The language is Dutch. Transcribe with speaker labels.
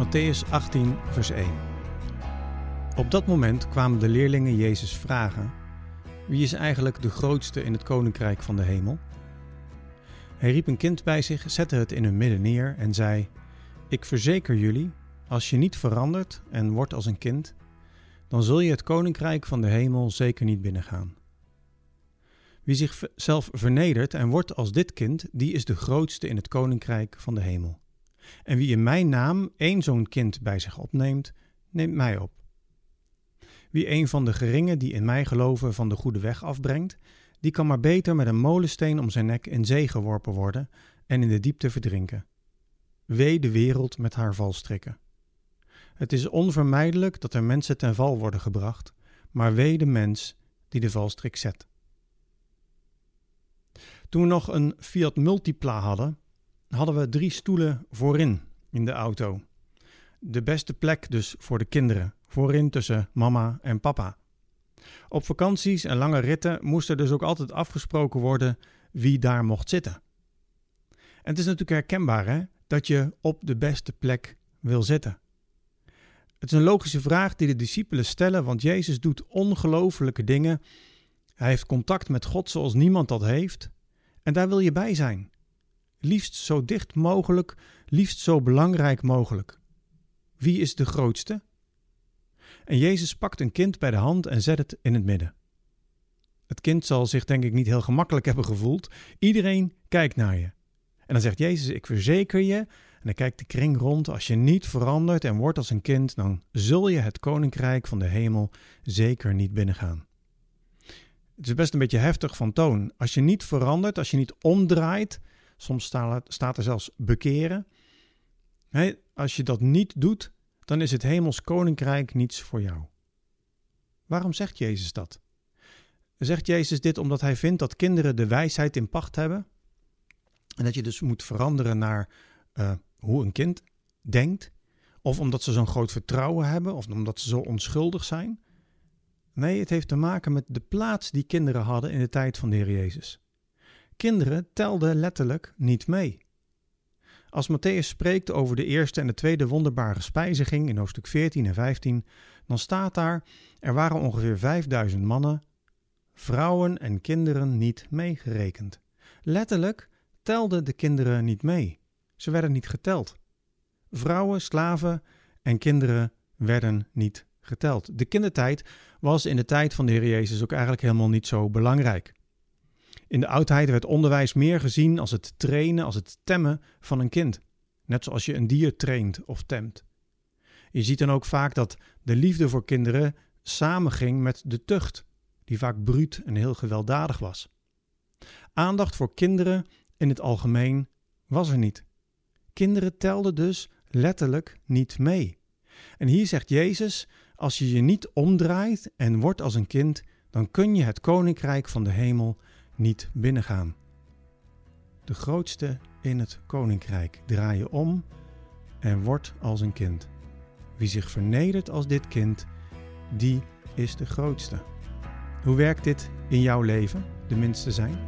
Speaker 1: Matthäus 18, vers 1. Op dat moment kwamen de leerlingen Jezus vragen: Wie is eigenlijk de grootste in het koninkrijk van de hemel? Hij riep een kind bij zich, zette het in hun midden neer en zei: Ik verzeker jullie, als je niet verandert en wordt als een kind, dan zul je het koninkrijk van de hemel zeker niet binnengaan. Wie zichzelf vernedert en wordt als dit kind, die is de grootste in het koninkrijk van de hemel. En wie in mijn naam één zo'n kind bij zich opneemt, neemt mij op. Wie een van de geringen die in mij geloven van de goede weg afbrengt, die kan maar beter met een molensteen om zijn nek in zee geworpen worden en in de diepte verdrinken. Wee de wereld met haar valstrikken. Het is onvermijdelijk dat er mensen ten val worden gebracht, maar wee de mens die de valstrik zet. Toen we nog een Fiat Multipla hadden, hadden we drie stoelen voorin in de auto. De beste plek dus voor de kinderen, voorin tussen mama en papa. Op vakanties en lange ritten moest er dus ook altijd afgesproken worden wie daar mocht zitten. En het is natuurlijk herkenbaar hè, dat je op de beste plek wil zitten. Het is een logische vraag die de discipelen stellen, want Jezus doet ongelofelijke dingen. Hij heeft contact met God zoals niemand dat heeft. En daar wil je bij zijn. Liefst zo dicht mogelijk, liefst zo belangrijk mogelijk. Wie is de grootste? En Jezus pakt een kind bij de hand en zet het in het midden. Het kind zal zich denk ik niet heel gemakkelijk hebben gevoeld. Iedereen kijkt naar je. En dan zegt Jezus: Ik verzeker je. En dan kijkt de kring rond. Als je niet verandert en wordt als een kind, dan zul je het koninkrijk van de hemel zeker niet binnengaan. Het is best een beetje heftig van toon. Als je niet verandert, als je niet omdraait, soms staat er zelfs bekeren. als je dat niet doet, dan is het hemels koninkrijk niets voor jou. Waarom zegt Jezus dat? Zegt Jezus dit omdat hij vindt dat kinderen de wijsheid in pacht hebben? En dat je dus moet veranderen naar uh, hoe een kind denkt? Of omdat ze zo'n groot vertrouwen hebben? Of omdat ze zo onschuldig zijn? Nee, het heeft te maken met de plaats die kinderen hadden in de tijd van de Heer Jezus. Kinderen telden letterlijk niet mee. Als Matthäus spreekt over de eerste en de tweede wonderbare spijziging in hoofdstuk 14 en 15, dan staat daar: er waren ongeveer 5000 mannen, vrouwen en kinderen niet meegerekend. Letterlijk telden de kinderen niet mee. Ze werden niet geteld. Vrouwen, slaven en kinderen werden niet geteld. De kindertijd was in de tijd van de Heer Jezus ook eigenlijk helemaal niet zo belangrijk. In de oudheid werd onderwijs meer gezien als het trainen, als het temmen van een kind. Net zoals je een dier traint of temt. Je ziet dan ook vaak dat de liefde voor kinderen samenging met de tucht, die vaak bruut en heel gewelddadig was. Aandacht voor kinderen in het algemeen was er niet. Kinderen telden dus letterlijk niet mee. En hier zegt Jezus: als je je niet omdraait en wordt als een kind, dan kun je het koninkrijk van de hemel niet binnengaan. De grootste in het koninkrijk draai je om en wordt als een kind. Wie zich vernedert als dit kind, die is de grootste. Hoe werkt dit in jouw leven, de minste zijn?